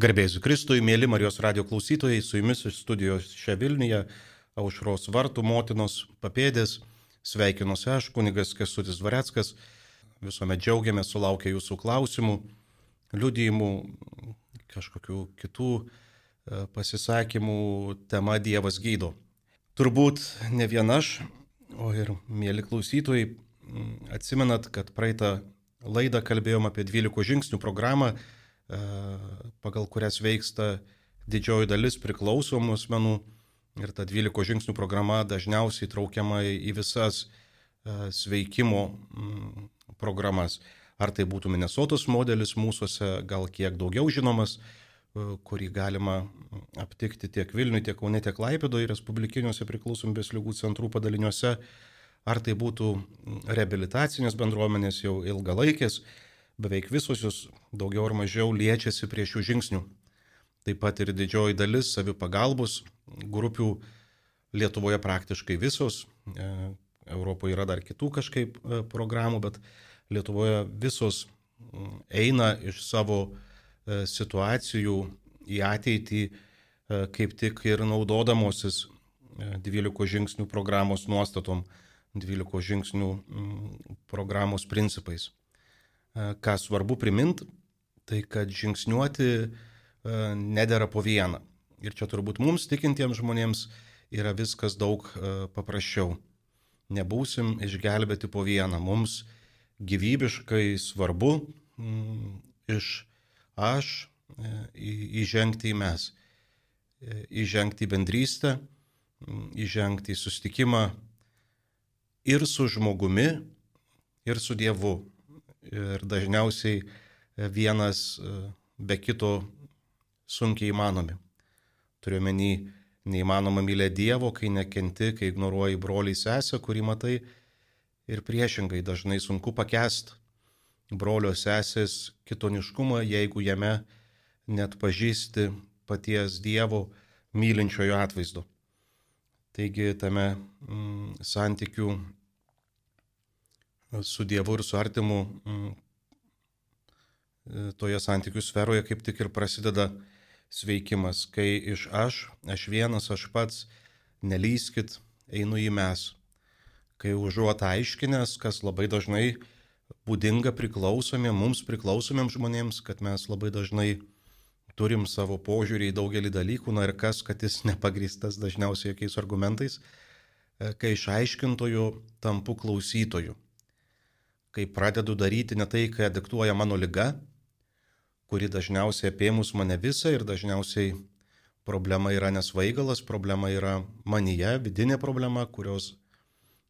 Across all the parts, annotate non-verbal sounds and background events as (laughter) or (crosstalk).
Garbėsiu Kristui, mėly Marijos radio klausytojai, su jumis iš studijos čia Vilniuje, aušros vartų motinos papėdės, sveikinuosi aš, kunigas Kesutis Vareckas, visuomet džiaugiamės sulaukę jūsų klausimų, liudijimų, kažkokių kitų e, pasisakymų. Tema Dievas gydo. Turbūt ne vien aš, o ir mėly klausytojai, atsimenat, kad praeitą laidą kalbėjom apie 12 žingsnių programą, pagal kurias veiksta didžioji dalis priklausomų asmenų. Ir ta 12 žingsnių programa dažniausiai traukiama į visas e, sveikimo mm, programas. Ar tai būtų Minnesotos modelis mūsųse, gal kiek daugiau žinomas, e, kurį galima aptikti tiek Vilniuje, tiek Kaune, tiek Laipidoje, Respublikiniuose priklausomybės lygų centrų padaliniuose, ar tai būtų rehabilitacinės bendruomenės jau ilgalaikės, beveik visos jos daugiau ar mažiau liečiasi prie šių žingsnių. Taip pat ir didžioji dalis savipagalbos grupių Lietuvoje praktiškai visos. E, Europoje yra dar kitų kažkaip e, programų, bet Lietuvoje visos eina iš savo e, situacijų į ateitį kaip tik ir naudodamosis 12 žingsnių programos nuostatom, 12 žingsnių programos principais. E, ką svarbu primint, tai kad žingsniuoti e, nedėra po vieną. Ir čia turbūt mums tikintiems žmonėms yra viskas daug e, paprasčiau. Nebūsim išgelbėti po vieną. Mums gyvybiškai svarbu mm, iš aš įžengti į mes, įžengti į bendrystę, mm, įžengti į sustikimą ir su žmogumi, ir su Dievu ir dažniausiai vienas e, be kito sunkiai įmanomi. Turiuomenį neįmanoma mylėti Dievo, kai nekenti, kai ignoruoji broliai sesę, kurį matai, ir priešingai dažnai sunku pakest brolio sesės kitoniškumą, jeigu jame net pažįsti paties Dievo mylinčiojo atvaizdu. Taigi tame mm, santykių su Dievu ir su artimu mm, toje santykių sferoje kaip tik ir prasideda sveikimas, kai iš aš, aš vienas, aš pats, nelyskit, einu į mes. Kai užuot aiškinęs, kas labai dažnai būdinga priklausomiem, mums priklausomiem žmonėms, kad mes labai dažnai turim savo požiūrį į daugelį dalykų, na ir kas, kad jis nepagristas dažniausiai jokiais argumentais, kai iš aiškintojų tampu klausytoju kai pradedu daryti ne tai, ką diktuoja mano lyga, kuri dažniausiai apėmus mane visą ir dažniausiai problema yra nesvaigalas, problema yra manyje, vidinė problema, kurios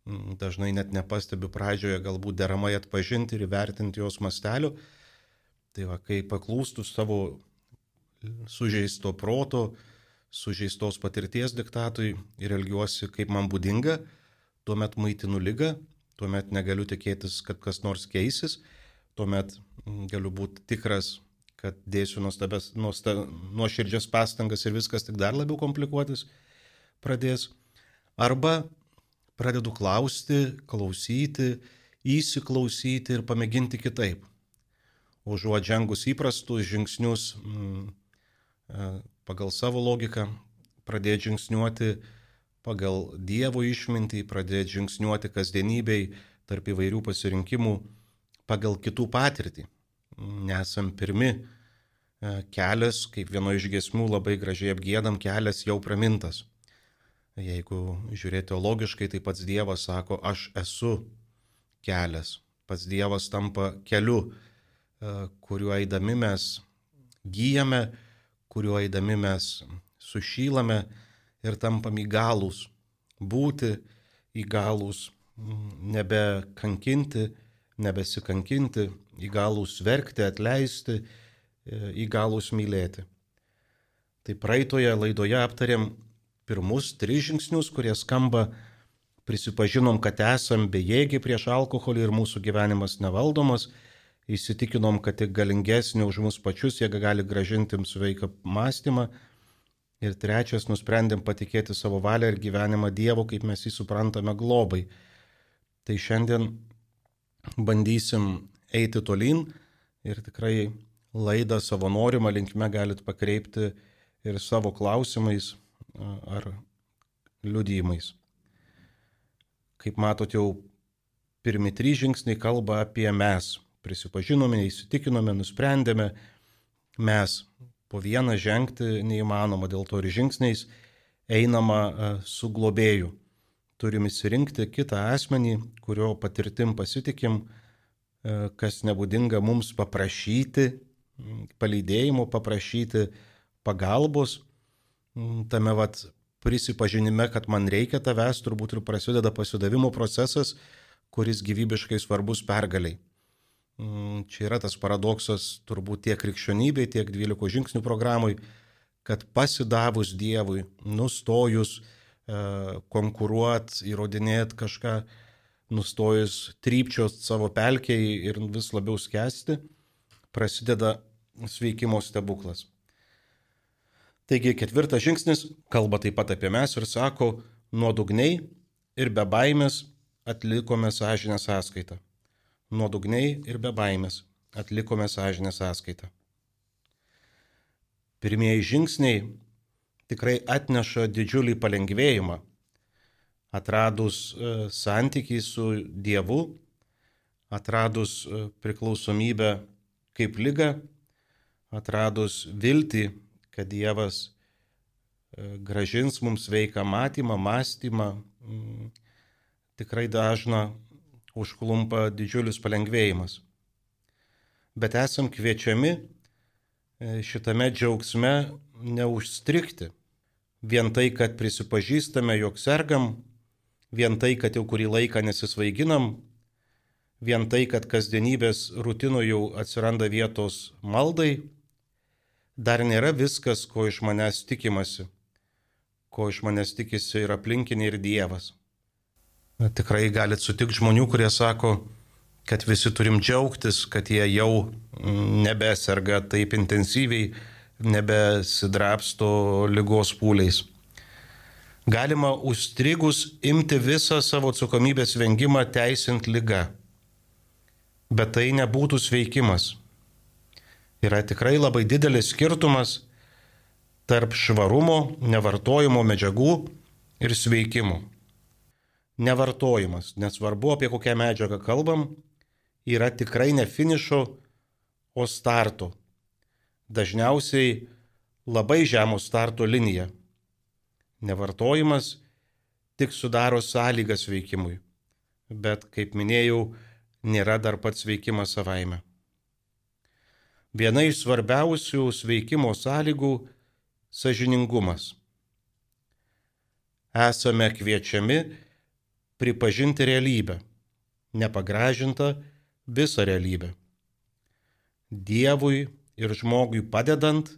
mm, dažnai net nepastebiu pradžioje galbūt deramai atpažinti ir įvertinti jos mastelių. Tai va, kai paklūstų savo sužeisto proto, sužeistos patirties diktatui ir elgiuosi kaip man būdinga, tuomet maitinu lygą tuomet negaliu tikėtis, kad kas nors keisis, tuomet mm, galiu būti tikras, kad dėsiu nuostabės, nuoširdžias pastangas ir viskas tik dar labiau komplikuotis pradės. Arba pradedu klausti, klausyti, įsiklausyti ir pamėginti kitaip. Užuot žengus įprastus žingsnius mm, e, pagal savo logiką, pradėti žingsniuoti pagal Dievo išmintį, pradėti žingsniuoti kasdienybei tarp įvairių pasirinkimų pagal kitų patirtį. Nesam pirmi. E, kelias, kaip vieno iš gesmių labai gražiai apgėdam, kelias jau pramintas. Jeigu žiūrėti teologiškai, tai pats Dievas sako, aš esu kelias. Pats Dievas tampa keliu, e, kuriuo eidami mes gyjame, kuriuo eidami mes sušylame ir tampam įgalūs, būti įgalūs, nebekankinti, nebesikankinti, įgalūs verkti, atleisti, e, įgalūs mylėti. Tai praeitoje laidoje aptarėm pirmus tris žingsnius, kurie skamba prisipažinom, kad esam bejėgiai prieš alkoholį ir mūsų gyvenimas nevaldomas, įsitikinom, kad tik galingesnė už mus pačius jėga gali gražinti sveiką mąstymą Ir trečias, nusprendėm patikėti savo valią ir gyvenimą Dievo, kaip mes jį suprantame globai. Tai šiandien bandysim eiti tolyn ir tikrai laidą savo norimą linkme galit pakreipti ir savo klausimais ar liudijimais. Kaip matot, jau pirmi trys žingsniai kalba apie mes. Prisipažinome, įsitikinome, nusprendėme, mes po vieną žengti neįmanoma, dėl to ir žingsniais einama su globėju. Turim įsirinkti kitą asmenį, kurio patirtim pasitikim, kas nebūdinga mums paprašyti, palydėjimo, paprašyti pagalbos. Tame vat prisipažinime, kad man reikia tavęs, turbūt ir prasideda pasidavimo procesas, kuris gyvybiškai svarbus pergaliai. Mm, čia yra tas paradoksas turbūt tiek krikščionybei, tiek 12 žingsnių programui, kad pasidavus Dievui, nustojus e, konkuruoti, įrodinėti kažką, nustojus trypčios savo pelkiai ir vis labiau skęsti, prasideda sveikimo stebuklas. Taigi ketvirtas žingsnis kalba taip pat apie mes ir sako, nuodugniai ir be baimės atlikome sąžinę sąskaitą. Nuodugniai ir be baimės atlikome sąžinę sąskaitą. Pirmieji žingsniai tikrai atneša didžiulį palengvėjimą. Atradus e, santykį su Dievu, atradus e, priklausomybę kaip lyga, atradus viltį, kad Dievas e, gražins mums veiką matymą, mąstymą, tikrai dažna užklumpa didžiulis palengvėjimas. Bet esam kviečiami e, šitame džiaugsme neužstrikti. Vien tai, kad prisipažįstame, jog sergam, vien tai, kad jau kurį laiką nesisvaiginam, vien tai, kad kasdienybės rutino jau atsiranda vietos maldai, dar nėra viskas, ko iš manęs tikimasi, ko iš manęs tikisi ir aplinkiniai ir Dievas. Tikrai galit sutikti žmonių, kurie sako, kad visi turim džiaugtis, kad jie jau nebeserga taip intensyviai, nebesidrapsto lygos pūliais. Galima užstrigus imti visą savo atsakomybės vengimą teisint lygą. Bet tai nebūtų sveikimas. Yra tikrai labai didelis skirtumas tarp švarumo, nevartojimo medžiagų ir sveikimo nevartojimas, nesvarbu apie kokią medžiagą kalbam, yra tikrai ne finišo, o starto. Dažniausiai labai žemo starto linija. Nevartojimas tik sudaro sąlygas veikimui, bet, kaip minėjau, nėra dar pats veikimas savaime. Viena iš svarbiausių sveikimo sąlygų - sažiningumas. Esame kviečiami pripažinti realybę, nepagražintą visą realybę. Dievui ir žmogui padedant,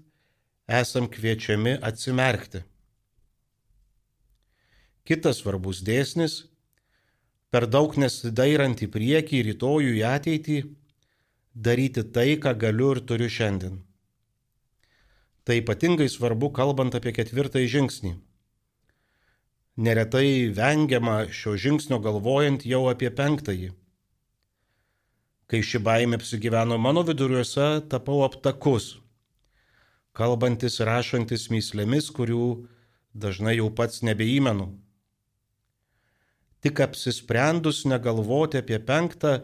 esam kviečiami atsimerkti. Kitas svarbus dėsnis - per daug nesidairant į priekį, rytojų, į ateitį, daryti tai, ką galiu ir turiu šiandien. Tai ypatingai svarbu kalbant apie ketvirtąjį žingsnį neretai vengiama šio žingsnio galvojant jau apie penktąjį. Kai ši baimė apsigyveno mano viduriuose, tapau aptakus, kalbantis ir rašantis myslėmis, kurių dažnai jau pats nebeįmenu. Tik apsisprendus negalvoti apie penktą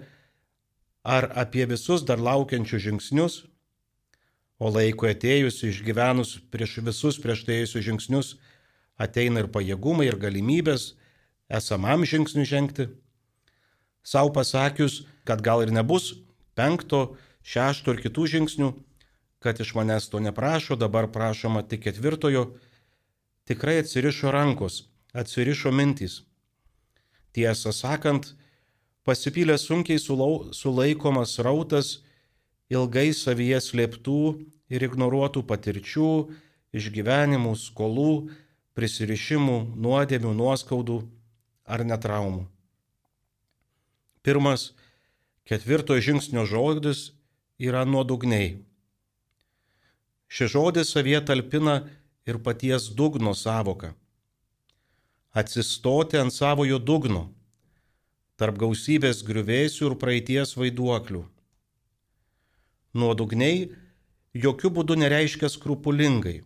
ar apie visus dar laukiančius žingsnius, o laiko atėjus išgyvenus prieš visus prieš tai ėjusius žingsnius, ateina ir pajėgumai, ir galimybės esamam žingsniui žengti. Sau pasakius, kad gal ir nebus penkto, šešto ir kitų žingsnių, kad iš manęs to neprašo, dabar prašoma tik ketvirtojo, tikrai atsirišo rankos, atsirišo mintys. Tiesą sakant, pasipylė sunkiai sulaikomas rautas ilgai savyje slėptų ir ignoruotų patirčių, išgyvenimų, skolų, prisirišimų, nuodėmių, nuoskaudų ar netraumų. Pirmas, ketvirtojo žingsnio žodis yra nuodugniai. Šis žodis savie talpina ir paties dugno savoką. Atsistoti ant savojo dugno, tarp gausybės griuvėsių ir praeities vaiduoklių. Nuodugniai jokių būdų nereiškia skrupulingai.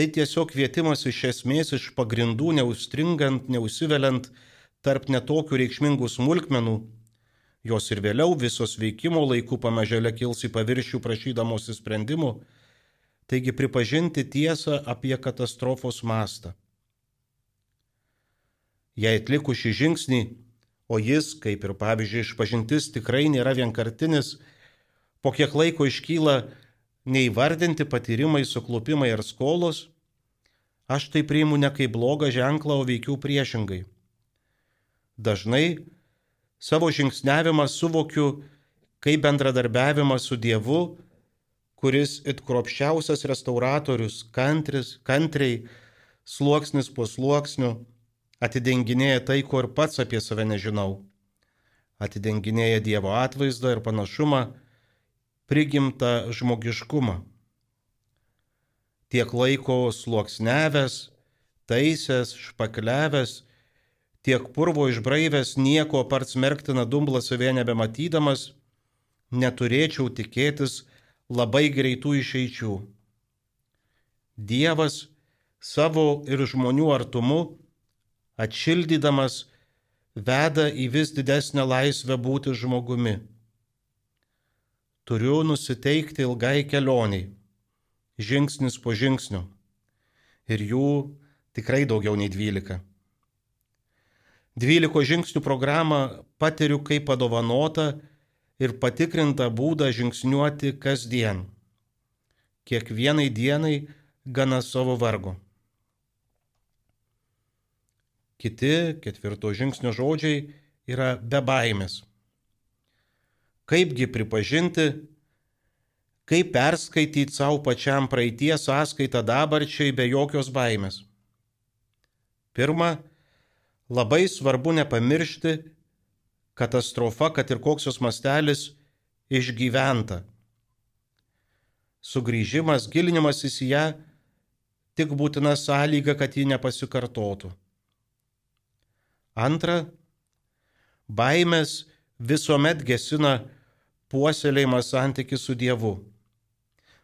Tai tiesiog kvietimas iš esmės iš pagrindų, neustringant, neusiveliant tarp netokių reikšmingų smulkmenų, jos ir vėliau visos veikimo laikų pamažėlė kils į paviršių prašydamosi sprendimų, taigi pripažinti tiesą apie katastrofos mastą. Jei atlikus šį žingsnį, o jis, kaip ir pavyzdžiui, išpažintis tikrai nėra vienkartinis, po kiek laiko iškyla neįvardinti patyrimai, suklupimai ar skolos, aš tai priimu ne kaip blogą ženklą, o veikiau priešingai. Dažnai savo žingsniavimą suvokiu kaip bendradarbiavimą su Dievu, kuris it kropščiausias restauratorius, kantris, kantriai, sluoksnis po sluoksniu, atidenginėja tai, ko ir pats apie save nežinau. Atidenginėja Dievo atvaizdą ir panašumą, prigimtą žmogiškumą. Tiek laiko sluoksnevęs, taisęs, špakliavęs, tiek purvo išbraivęs nieko apart smerktina dumblą savie nebematydamas, neturėčiau tikėtis labai greitų išeičių. Dievas savo ir žmonių artumu, atšildydamas, veda į vis didesnę laisvę būti žmogumi turiu nusiteikti ilgai kelioniai, žingsnis po žingsnio. Ir jų tikrai daugiau nei dvylika. Dvyliko žingsnių programą patiriu kaip padovanotą ir patikrintą būdą žingsniuoti kasdien. Kiekvienai dienai gana savo vargo. Kiti ketvirto žingsnio žodžiai yra be baimės. Kaipgi pripažinti, kaip perskaityti savo pačiam praeities sąskaitą dabarčiai be jokios baimės. Pirma, labai svarbu nepamiršti, katastrofa, kad ir koks jos mastelis, išgyventa. Sugryžimas, gilinimas į ją tik būtina sąlyga, kad ji nepasikartotų. Antra, baimės visuomet gesina puoselėjimas santyki su Dievu.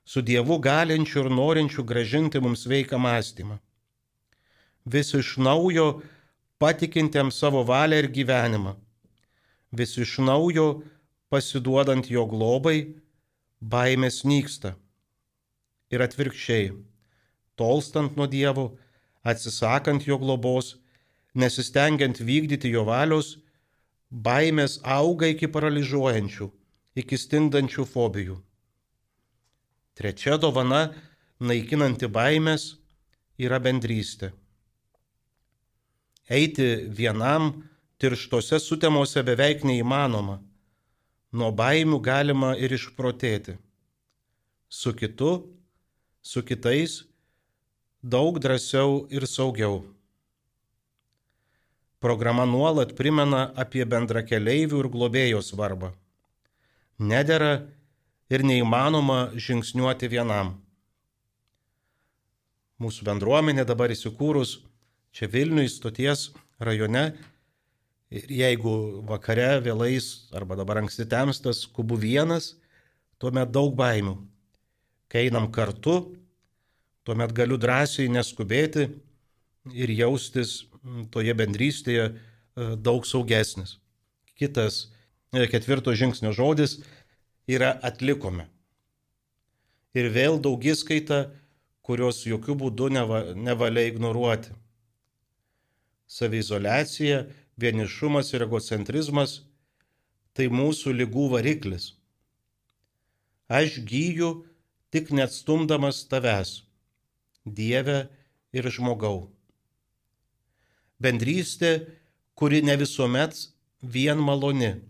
Su Dievu galinčiu ir norinčiu gražinti mums veiką mąstymą. Vis iš naujo patikintiem savo valią ir gyvenimą. Vis iš naujo pasiduodant jo globai, baimės nyksta. Ir atvirkščiai, tolstant nuo Dievo, atsisakant jo globos, nesistengiant vykdyti jo valios, baimės auga iki paralyžiuojančių iki stindančių fobijų. Trečia dovana, naikinanti baimės, yra bendrystė. Eiti vienam tirštose sutemose beveik neįmanoma. Nuo baimių galima ir išprotėti. Su kitu, su kitais daug drąsiau ir saugiau. Programa nuolat primena apie bendrakeleivių ir globėjo svarbą nedėra ir neįmanoma žingsniuoti vienam. Mūsų bendruomenė dabar įsikūrus čia Vilniui stoties rajone ir jeigu vakare vėlais arba dabar anksti temstas kubu vienas, tuomet daug baimių. Kai einam kartu, tuomet galiu drąsiai neskubėti ir jaustis toje bendrystėje e, daug saugesnis. Kitas ketvirto žingsnio žodis yra atlikome. Ir vėl daugiskaita, kurios jokių būdų neva, nevalia ignoruoti. Savizolacija, vienišumas ir egocentrizmas - tai mūsų lygų variklis. Aš gyju tik net stumdamas tavęs, Dieve ir žmogau. Bendrystė, kuri ne visuomet vien maloni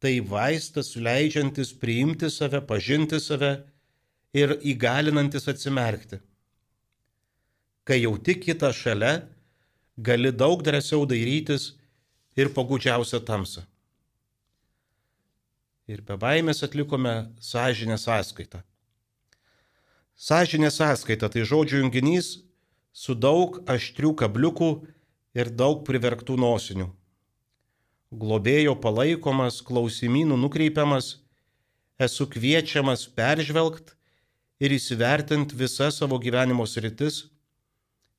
tai vaistas leidžiantis priimti save, pažinti save ir įgalinantis atsimerkti. Kai jauti kitą šalia, gali daug drąsiau dairytis ir pagudžiausią tamsą. Ir be baimės atlikome sąžinę sąskaitą. Sąžinė sąskaita tai žodžių junginys su daug aštrių kabliukų ir daug priverktų nosinių globėjo palaikomas, klausimynų nukreipiamas, esu kviečiamas peržvelgti ir įsivertinti visas savo gyvenimo sritis,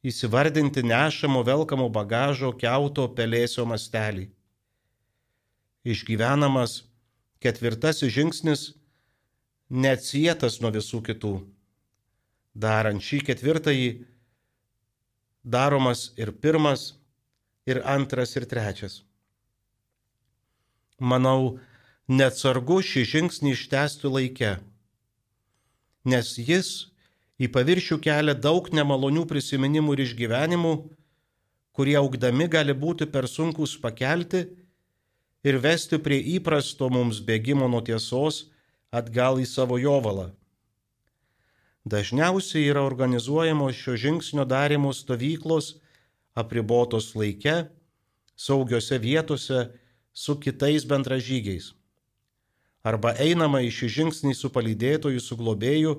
įsivardinti nešamo velkamo bagažo keuto pelėsio mastelį. Išgyvenamas ketvirtasis žingsnis neatsietas nuo visų kitų. Darant šį ketvirtąjį, daromas ir pirmas, ir antras, ir trečias. Manau, neatsargu šį žingsnį ištęsti laike, nes jis į paviršių kelia daug nemalonių prisiminimų ir išgyvenimų, kurie augdami gali būti per sunkus pakelti ir vesti prie įprasto mums bėgimo nuo tiesos atgal į savo jovalą. Dažniausiai yra organizuojamos šio žingsnio darimo stovyklos apribotos laike, saugiose vietose su kitais bendražygiais. Arba einama šį žingsnį su palydėtoju, su globėju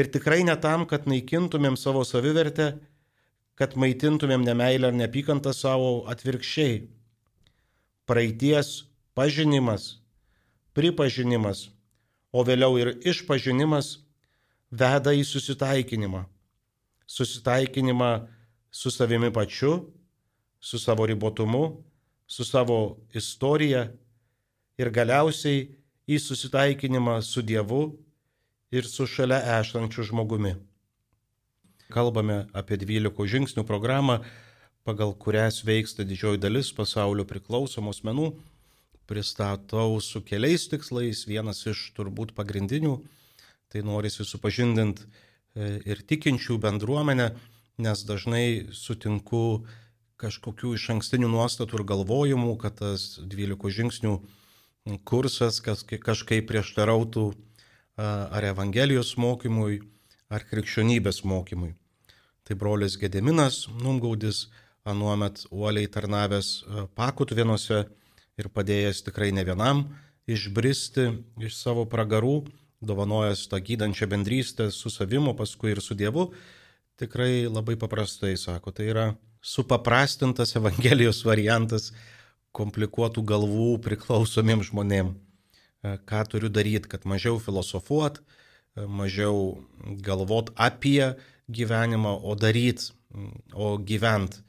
ir tikrai ne tam, kad naikintumėm savo savivertę, kad maitintumėm nemailę ar nepykantą savo atvirkščiai. Praeities pažinimas, pripažinimas, o vėliau ir išpažinimas veda į susitaikinimą. Susitaikinimą su savimi pačiu, su savo ribotumu, su savo istorija ir galiausiai į susitaikinimą su Dievu ir su šalia esančiu žmogumi. Kalbame apie 12 žingsnių programą, pagal kurią sveiksta didžioji dalis pasaulio priklausomų asmenų. Pristatau su keliais tikslais, vienas iš turbūt pagrindinių, tai norisi supažindinti e, ir tikinčių bendruomenę, nes dažnai sutinku kažkokių iš ankstinių nuostatų ir galvojimų, kad tas 12 žingsnių kursas kažkaip prieštarautų ar Evangelijos mokymui, ar krikščionybės mokymui. Tai brolis Gedeminas Numgaudis, anuomet uoliai tarnavęs pakutvienose ir padėjęs tikrai ne vienam išbristi iš savo pragarų, dovanojęs tą gydančią bendrystę su savimu, paskui ir su Dievu, tikrai labai paprastai sako, tai yra supaprastintas Evangelijos variantas komplikuotų galvų priklausomiems žmonėms. E, ką turiu daryti, kad mažiau filosofuot, e, mažiau galvot apie gyvenimą, o daryt, o gyvent.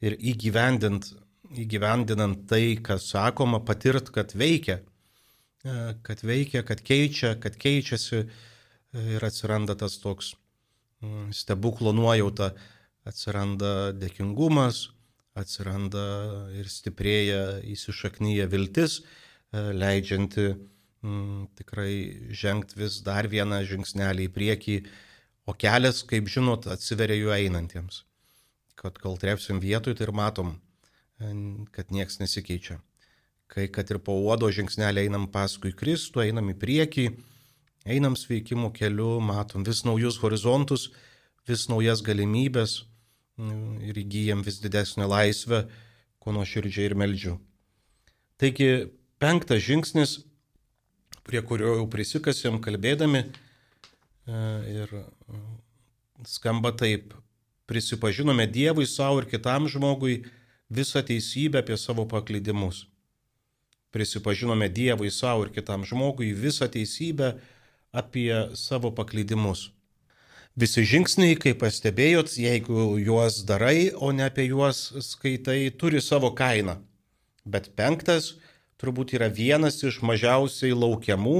Ir įgyvendint, įgyvendinant tai, kas sakoma, patirt, kad veikia, e, kad veikia, kad keičia, kad keičiasi. Ir atsiranda tas toks stebuklo nuojauta, atsiranda dėkingumas, atsiranda ir stiprėja įsišaknyja viltis, leidžianti mm, tikrai žengti vis dar vieną žingsnelį į priekį, o kelias, kaip žinot, atsiveria jų einantiems. Kad kol trepsim vietoj, tai ir matom, kad nieks nesikeičia. Kai kad ir po uodo žingsnelį einam paskui Kristų, einam į priekį, einam sveikimo keliu, matom vis naujus horizontus, vis naujas galimybės ir įgyjam vis didesnę laisvę, ko nuoširdžiai ir meldžiu. Taigi penktas žingsnis prie kurio jau prisikasėm kalbėdami e, ir e, skamba taip. Prisipažinome Dievui savo ir kitam žmogui visą teisybę apie savo paklydimus. Prisipažinome Dievui savo ir kitam žmogui visą teisybę apie savo paklydimus. Visi žingsniai, kaip pastebėjot, jeigu juos darai, o ne apie juos skaitai, turi savo kainą. Bet penktas turbūt yra vienas iš mažiausiai laukiamų,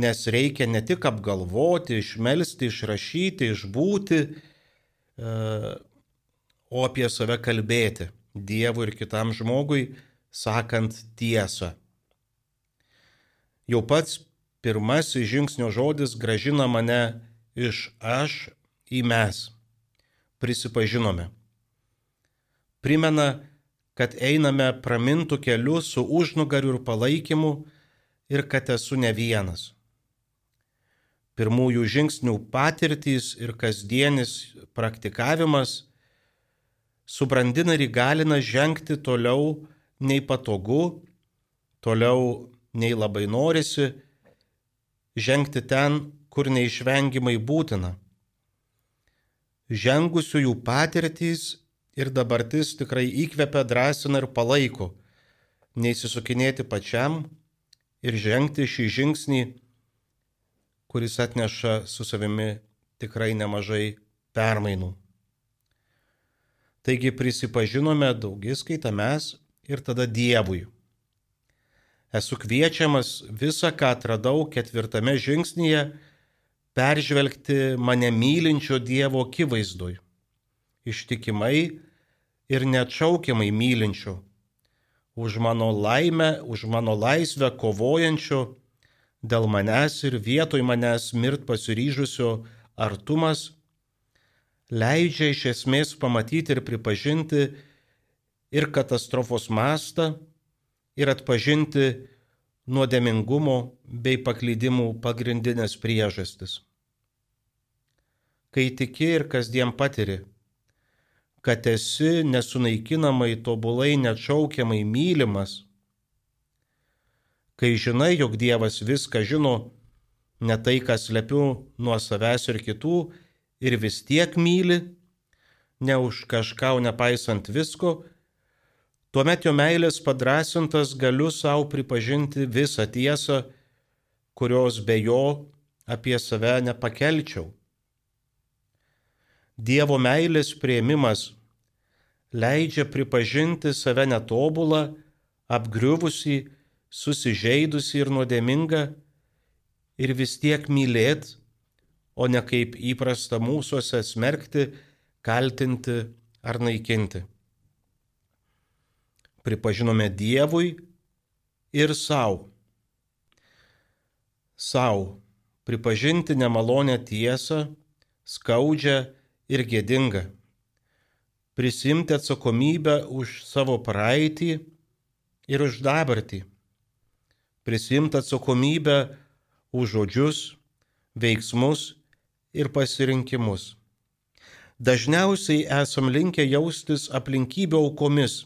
nes reikia ne tik apgalvoti, išmelsti, išrašyti, išbūti, e, o apie save kalbėti Dievui ir kitam žmogui, sakant tiesą. Jau pats pirmasis žingsnio žodis gražina mane iš aš į mes. Prisipažinome. Primena, kad einame pramintų keliu su užnugariu ir palaikymu ir kad esu ne vienas. Pirmųjų žingsnių patirtys ir kasdienis praktikavimas subrandina ir įgalina žengti toliau nei patogu, toliau nei labai norisi, žengti ten, kur neišvengiamai būtina. Žengusiųjų patirtys ir dabartis tikrai įkvepia, drąsina ir palaiko neįsisukinėti pačiam, ir žengti šį žingsnį, kuris atneša su savimi tikrai nemažai permainų. Taigi prisipažinome daugiskaitą mes ir tada Dievui. Esu kviečiamas visą, ką atradau ketvirtame žingsnyje, peržvelgti mane mylinčio Dievo akivaizdui. Ištikimai ir neatšaukiamai mylinčio. Už mano laimę, už mano laisvę kovojančio, dėl manęs ir vietoj manęs mirt pasiryžusio artumas leidžia iš esmės pamatyti ir pripažinti ir katastrofos mastą, ir atpažinti nuodėmingumo bei paklydimų pagrindinės priežastis. Kai tiki ir kasdien patiri, kad esi nesunaikinamai tobulai neatšaukiamai mylimas, kai žinai, jog Dievas viską žino, ne tai, kas lepiu nuo savęs ir kitų, ir vis tiek myli, ne už kažką, nepaisant visko, Tuomet jo meilės padrasintas galiu savo pripažinti visą tiesą, kurios be jo apie save nepakelčiau. Dievo meilės prieimimas leidžia pripažinti save netobulą, apgriuvusi, susižeidusi ir nuodėminga ir vis tiek mylėti, o ne kaip įprasta mūsųse smerkti, kaltinti ar naikinti pripažinome Dievui ir savo. Sau pripažinti nemalonę tiesą, skaudžią ir gėdingą. Prisimti atsakomybę už savo praeitį ir už dabartį. Prisimti atsakomybę už žodžius, veiksmus ir pasirinkimus. Dažniausiai esam linkę jaustis aplinkybių aukomis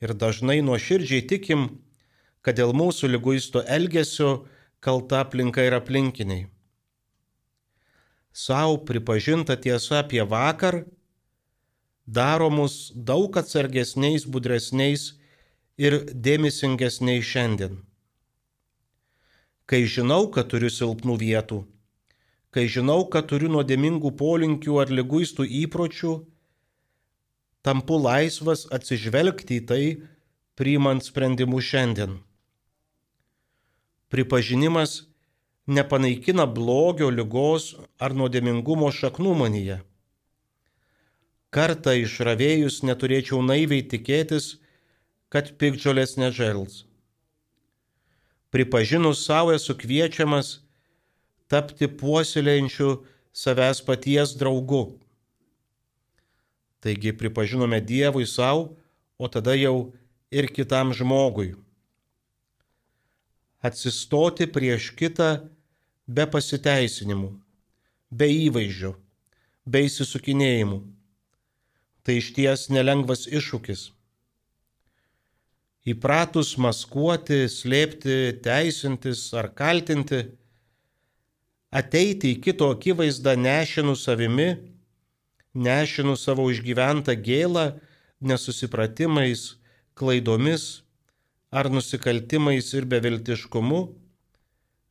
ir dažnai nuoširdžiai tikim, kad dėl mūsų lyguisto elgesio kalta aplinka ir aplinkiniai. Sau pripažinta tiesa apie vakar daro mus daug atsargesniais, budresniais ir dėmesingesniais šiandien. Kai žinau, kad turiu silpnų vietų, kai žinau, kad turiu nuodėmingų polinkių ar lyguistų įpročių, tampu laisvas atsižvelgti į tai, priimant sprendimus šiandien. Pripažinimas nepanaikina blogio, lygos ar nuodėmingumo šaknų manyje. Kartą išravėjus neturėčiau naiviai tikėtis, kad pikdžiolės nežels. Pripažinus savo esu kviečiamas tapti puoselėjančiu savęs paties draugu Taigi pripažinome Dievui savo, o tada jau ir kitam žmogui. Atsistoti prieš kitą be pasiteisinimų, be įvaizdžio, be įsisukinėjimų. Tai iš ties nelengvas iššūkis. Įpratus maskuoti, slėpti, teisintis ar kaltinti, ateiti į kito akivaizdą nešinų savimi nešinu savo išgyventą gėlą nesusipratimais, klaidomis ar nusikaltimais ir beviltiškumu,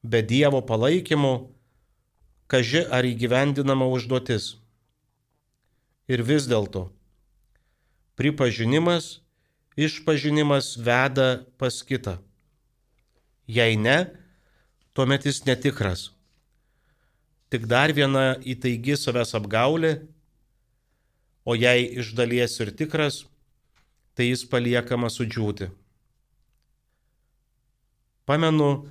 be Dievo palaikymo, kaži ar įgyvendinama užduotis. Ir vis dėlto, pripažinimas, išpažinimas veda pas kitą. Jei ne, tuomet jis netikras. Tik dar viena įtaigi savęs apgaulė o jei iš dalies ir tikras, tai jis paliekama sudžiūti. Pamenu,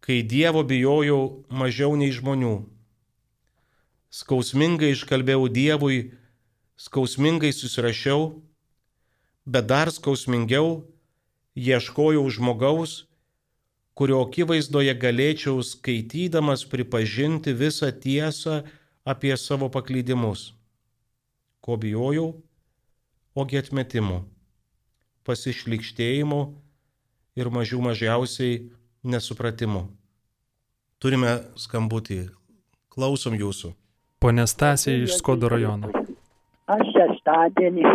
kai Dievo bijojau mažiau nei žmonių. Skausmingai iškalbėjau Dievui, skausmingai susirašiau, bet dar skausmingiau ieškojau žmogaus, kurio akivaizdoje galėčiau skaitydamas pripažinti visą tiesą apie savo paklydimus ko bijojau, ogi atmetimo, pasišlikštėjimo ir mažiau mažiausiai nesupratimo. Turime skambutį. Klausom jūsų. Pone Stasė iš Skodo rajono. Aš šeštadienį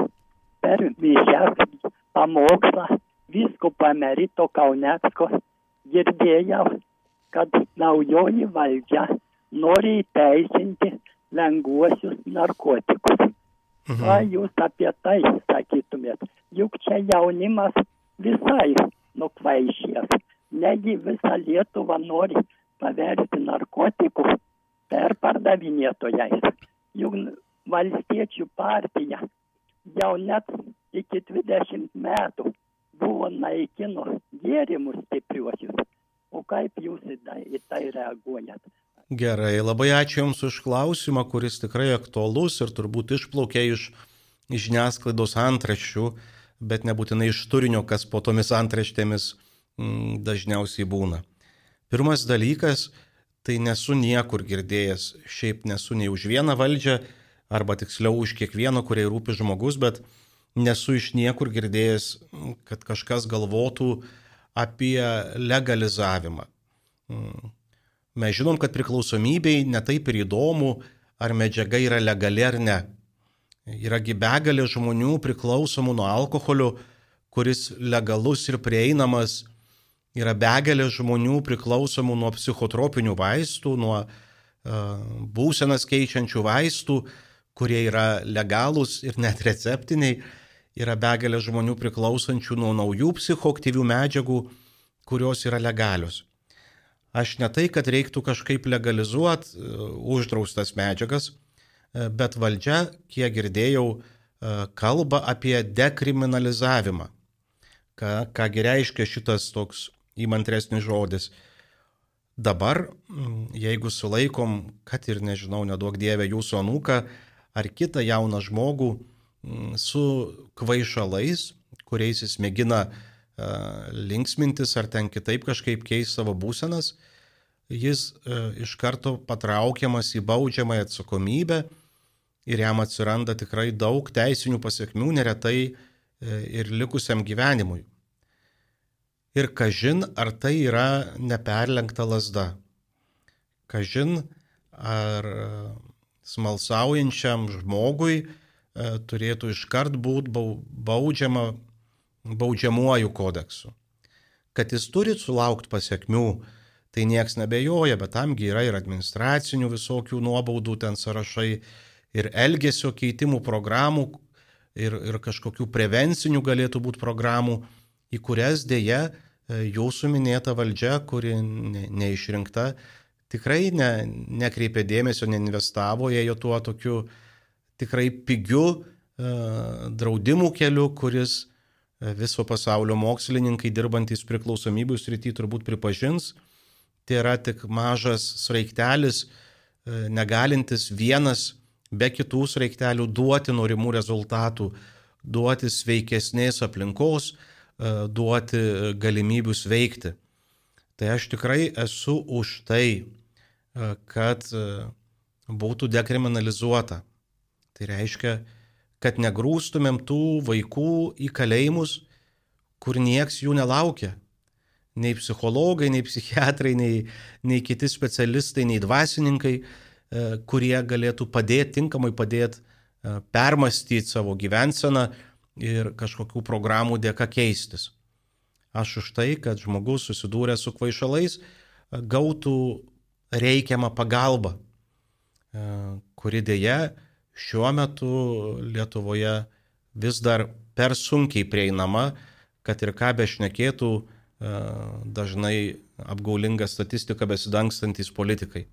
per mišęs pamokslą visko pamerito Kaunecko girdėjau, kad naujoji valdžia nori įteisinti lengvuosius narkotikus. Mhm. Ką jūs apie tai sakytumėt? Juk čia jaunimas visai nukvaišės. Negi visą Lietuvą nori paversti narkotikų perpardavinėtojais. Juk valstiečių partija jau net iki 20 metų buvo naikino gėrimus stipriuosius. O kaip jūs į tai, tai reaguojat? Gerai, labai ačiū Jums už klausimą, kuris tikrai aktualus ir turbūt išplaukė iš žiniasklaidos antraščių, bet nebūtinai iš turinio, kas po tomis antraštėmis mm, dažniausiai būna. Pirmas dalykas, tai nesu niekur girdėjęs, šiaip nesu nei už vieną valdžią, arba tiksliau už kiekvieno, kuriai rūpi žmogus, bet nesu iš niekur girdėjęs, kad kažkas galvotų apie legalizavimą. Mes žinom, kad priklausomybei netaip ir įdomu, ar medžiaga yra legali ar ne. Yragi begalė žmonių priklausomų nuo alkoholio, kuris legalus ir prieinamas. Yra begalė žmonių priklausomų nuo psichotropinių vaistų, nuo uh, būsenas keičiančių vaistų, kurie yra legalūs ir net receptiniai. Yra begalė žmonių priklausančių nuo naujų psichoaktyvių medžiagų, kurios yra legalios. Aš ne tai, kad reiktų kažkaip legalizuoti uh, uždraustas medžiagas, uh, bet valdžia, kiek girdėjau, uh, kalba apie dekriminalizavimą. Ką, kągi reiškia šitas toks įmantresnis žodis. Dabar, jeigu sulaikom, kad ir nežinau, nedaug dievė jūsų anūką ar kitą jauną žmogų su kvaišalais, kuriais jis mėgina linksmintis ar ten kitaip kažkaip keisti savo būsenas, jis iš karto patraukiamas į baudžiamąją atsakomybę ir jam atsiranda tikrai daug teisinių pasiekmių, neretai ir likusiam gyvenimui. Ir kažin, ar tai yra neperlenkta lasda. Kažin, ar smalsaujančiam žmogui turėtų iškart būti baudžiama baudžiamuoju kodeksu. Kad jis turi sulaukti pasiekmių, tai nieks nebejoja, bet tamgi yra ir administracinių visokių nuobaudų ten sąrašai, ir elgesio keitimų programų, ir, ir kažkokių prevencinių galėtų būti programų, į kurias dėja jūsų minėta valdžia, kuri ne, neišrinkta, tikrai ne, nekreipė dėmesio, neinvestavo, ėjo tuo tokiu tikrai pigiu uh, draudimų keliu, kuris viso pasaulio mokslininkai dirbantys priklausomybių srity turbūt pripažins, tai yra tik mažas sraigtelis, e, negalintis vienas be kitų sraigtelių duoti norimų rezultatų, duoti sveikesnės aplinkos, e, duoti galimybių sveikti. Tai aš tikrai esu už tai, e, kad būtų dekriminalizuota. Tai reiškia, kad negrūstumėm tų vaikų į kalėjimus, kur nieks jų nelaukia. Nei psichologai, nei psichiatrai, nei, nei kiti specialistai, nei dvasininkai, e, kurie galėtų padėti, tinkamai padėti e, permastyti savo gyvenseną ir kažkokių programų dėka keistis. Aš už tai, kad žmogus susidūręs su kvaišalais e, gautų reikiamą pagalbą, kuri dėja šiuo metu Lietuvoje vis dar per sunkiai prieinama, kad ir ką bešnekėtų e, dažnai apgaulinga statistika besidangstantis politikai.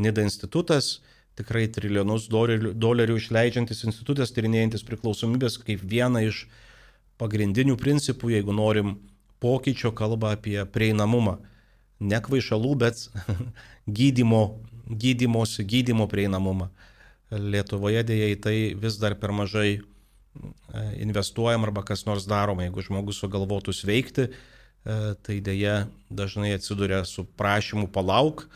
Nida institutas, tikrai trilijonus dolerių išleidžiantis institutas, tyrinėjantis priklausomybės kaip vieną iš pagrindinių principų, jeigu norim pokyčio, kalba apie prieinamumą. Ne kvaišalų, bet (laughs) gydimo, gydimosi, gydimo prieinamumą. Lietuvoje dėja į tai vis dar per mažai e, investuojam arba kas nors daroma. Jeigu žmogus sugalvotų sveikti, e, tai dėja dažnai atsiduria su prašymu palauk,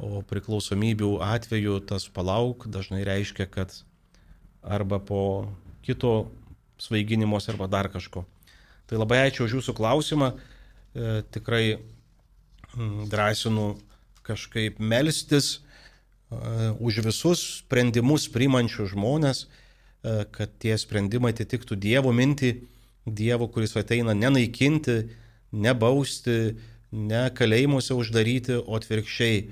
o priklausomybių atveju tas palauk dažnai reiškia, kad arba po kito svaiginimos arba dar kažko. Tai labai ačiū už Jūsų klausimą. E, tikrai drąsinu kažkaip melstis už visus sprendimus priimančius žmonės, kad tie sprendimai atitiktų Dievo mintį, Dievo, kuris ateina nenaikinti, nebausti, ne kalėjimuose uždaryti, o atvirkščiai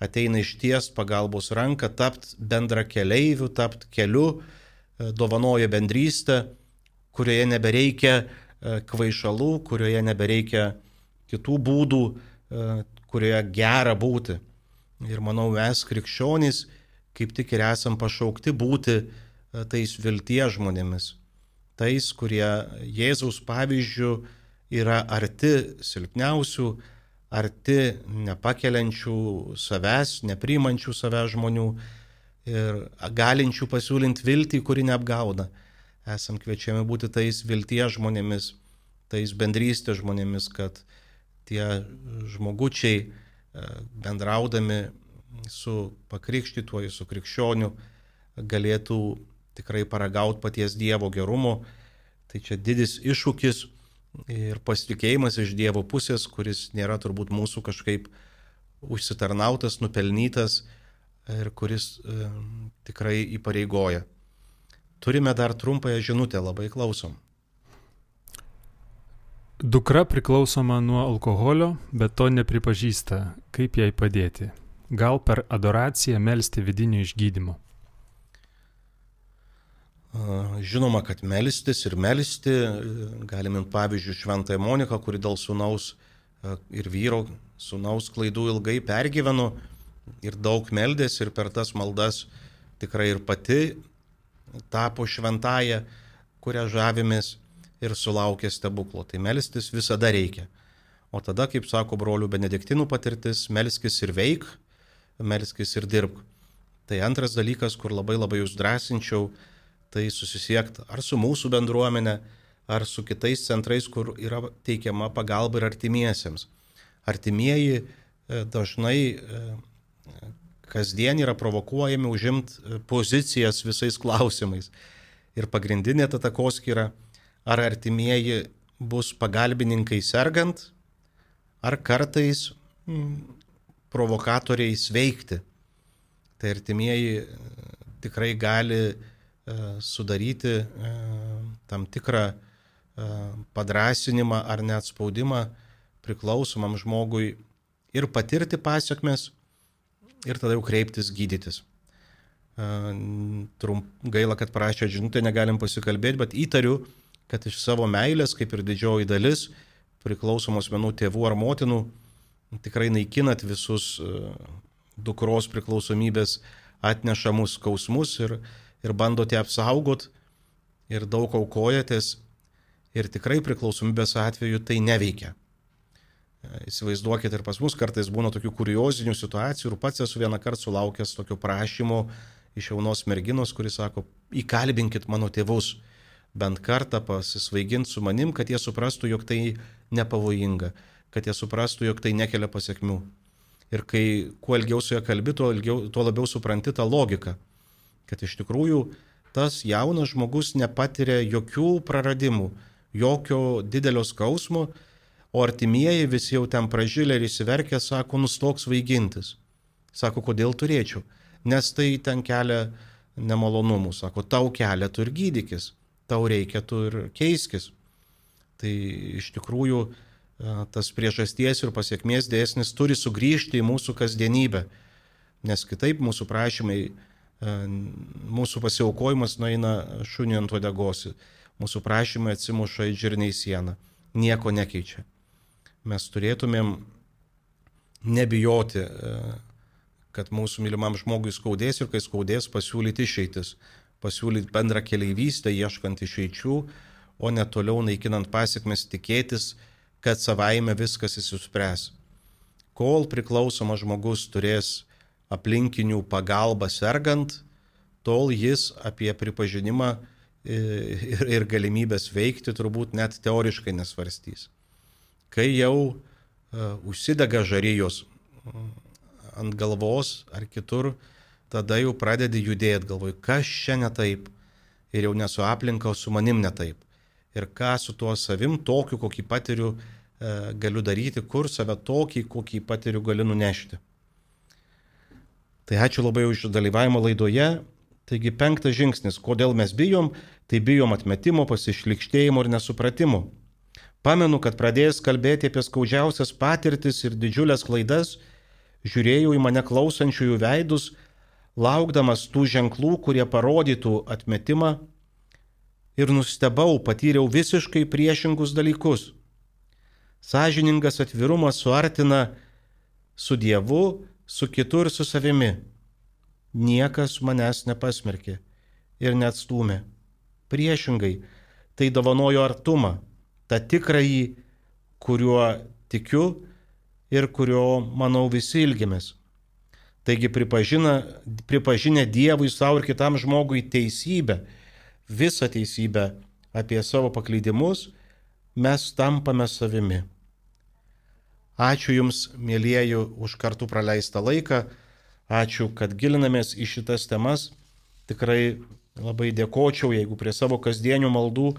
ateina išties pagalbos ranką, tapt bendra keleivių, tapt keliu, e, dovanoja bendrystę, kurioje nebereikia e, kvaišalų, kurioje nebereikia kitų būdų, e, kurioje gera būti. Ir manau, mes krikščionys kaip tik ir esam pašaukti būti tais vilties žmonėmis, tais, kurie Jėzaus pavyzdžių yra arti silpniausių, arti nepakeliančių savęs, nepriimančių savęs žmonių ir galinčių pasiūlinti viltį, kuri neapgauna. Esam kviečiami būti tais vilties žmonėmis, tais bendrystės žmonėmis, kad tie žmogučiai e, bendraudami su pakrikštytuoju, su krikščioniu, galėtų tikrai paragauti paties Dievo gerumo. Tai čia didis iššūkis ir pasitikėjimas iš Dievo pusės, kuris nėra turbūt mūsų kažkaip užsitarnautas, nupelnytas ir kuris e, tikrai įpareigoja. Turime dar trumpąją žinutę, labai klausom. Dukra priklausoma nuo alkoholio, bet to nepripažįsta. Kaip jai padėti? Gal per adoraciją melstį vidinio išgydymo? Žinoma, kad melstis ir melsti, galime pavyzdžiui Šventąją Moniką, kuri dėl sunaus ir vyro sunaus klaidų ilgai pergyveno ir daug meldės ir per tas maldas tikrai ir pati tapo šventąją, kurią žavimės ir sulaukė stebuklo. Tai melstis visada reikia. O tada, kaip sako brolių benediktinų patirtis, melskis ir veik, melskis ir dirbk. Tai antras dalykas, kur labai labai jūs drąsinčiau, tai susisiekti ar su mūsų bendruomenė, ar su kitais centrais, kur yra teikiama pagalba ir artimiesiems. Artimieji e, dažnai e, kasdien yra provokuojami užimti e, pozicijas visais klausimais. Ir pagrindinė ta takoskira, ar artimieji bus pagalbininkai sergant, ar kartais mm, provokatoriai sveikti. Tai artimieji tikrai gali E, sudaryti e, tam tikrą e, padrasinimą ar net spaudimą priklausomam žmogui ir patirti pasiekmes ir tada jau kreiptis gydytis. Trump, gaila, kad parašė žinutę, negalim pasikalbėti, bet įtariu, kad iš savo meilės, kaip ir didžioji dalis priklausomos vienų tėvų ar motinų, tikrai naikinat visus dukros priklausomybės atnešamus skausmus ir, ir bandote apsaugot ir daug aukojatės ir tikrai priklausomybės atveju tai neveikia. Įsivaizduokit ir pas mus kartais būna tokių kuriozinių situacijų ir pats esu vieną kartą sulaukęs tokio prašymo iš jaunos merginos, kuris sako, įkalbinkit mano tėvus bent kartą pasisvaiginti su manim, kad jie suprastų, jog tai nepavojinga, kad jie suprastų, jog tai nekelia pasiekmių. Ir kai kuo ilgiau su ja kalbi, tuo, ilgiau, tuo labiau supranti tą logiką kad iš tikrųjų tas jaunas žmogus nepatiria jokių praradimų, jokio didelio skausmo, o artimieji visi jau ten pražylė ir įsiverkė, sako, nustok svaigintis. Sako, kodėl turėčiau? Nes tai ten kelia nemalonumų. Sako, tau kelia, tu ir gydykis, tau reikia, tu ir keiskis. Tai iš tikrųjų tas priežasties ir pasiekmės dėsnis turi sugrįžti į mūsų kasdienybę, nes kitaip mūsų prašymai E, mūsų pasiaukojimas nueina šunį ant odegos, mūsų prašymai atsimuša į žirniai sieną, nieko nekeičia. Mes turėtumėm nebijoti, e, kad mūsų mylimam žmogui skaudės ir kai skaudės pasiūlyti išeitis, pasiūlyti bendrą keliaivystę, ieškant išeičių, o ne toliau naikinant pasiekmes tikėtis, kad savaime viskas įsispręs. Kol priklausomas žmogus turės aplinkinių pagalbą sergant, tol jis apie pripažinimą e, ir, ir galimybės veikti turbūt net teoriškai nesvarstys. Kai jau uh, užsidega žarijos ant galvos ar kitur, tada jau pradedi judėti, galvoj, kas čia ne taip. Ir jau nesu aplinka, o su manim ne taip. Ir ką su tuo savim, tokiu, kokį patiriu, e, galiu daryti, kur save tokį, kokį patiriu, galiu nunešti. Tai ačiū labai už dalyvavimą laidoje. Taigi penktas žingsnis, kodėl mes bijom, tai bijom atmetimo, pasišlikštėjimo ir nesupratimo. Pamenu, kad pradėjęs kalbėti apie skaudžiausias patirtis ir didžiulės klaidas, žiūrėjau į mane klausančiųjų veidus, laukdamas tų ženklų, kurie parodytų atmetimą ir nustebau, patyriau visiškai priešingus dalykus. Sažiningas atvirumas suartina su Dievu, su kitu ir su savimi. Niekas manęs nepasmerkė ir neatstumė. Priešingai, tai dovanojo artumą, tą tikrąjį, kuriuo tikiu ir kurio, manau, visi ilgimės. Taigi pripažina, pripažinę Dievui savo ir kitam žmogui teisybę, visą teisybę apie savo paklydimus, mes tampame savimi. Ačiū Jums, mėlyjeji, už kartu praleistą laiką. Ačiū, kad gilinamės į šitas temas. Tikrai labai dėkočiau, jeigu prie savo kasdienių maldų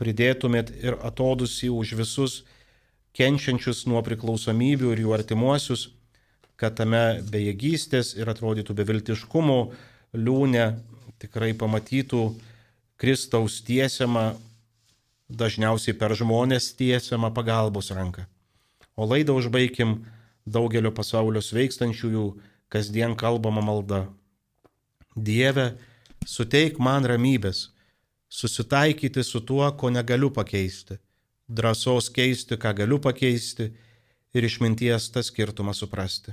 pridėtumėt ir atodusį už visus kenčiančius nuo priklausomybių ir jų artimuosius, kad tame bejėgystės ir atrodytų beviltiškumo liūne tikrai pamatytų Kristaus tiesiamą, dažniausiai per žmonės tiesiamą pagalbos ranką. O laidą užbaigim daugelio pasaulio sveikstančiųjų kasdien kalbama malda. Dieve, suteik man ramybės, susitaikyti su tuo, ko negaliu pakeisti, drąsos keisti, ką galiu pakeisti ir išminties tą skirtumą suprasti.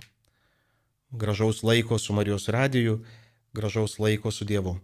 Gražaus laiko su Marijos radiju, gražaus laiko su Dievu.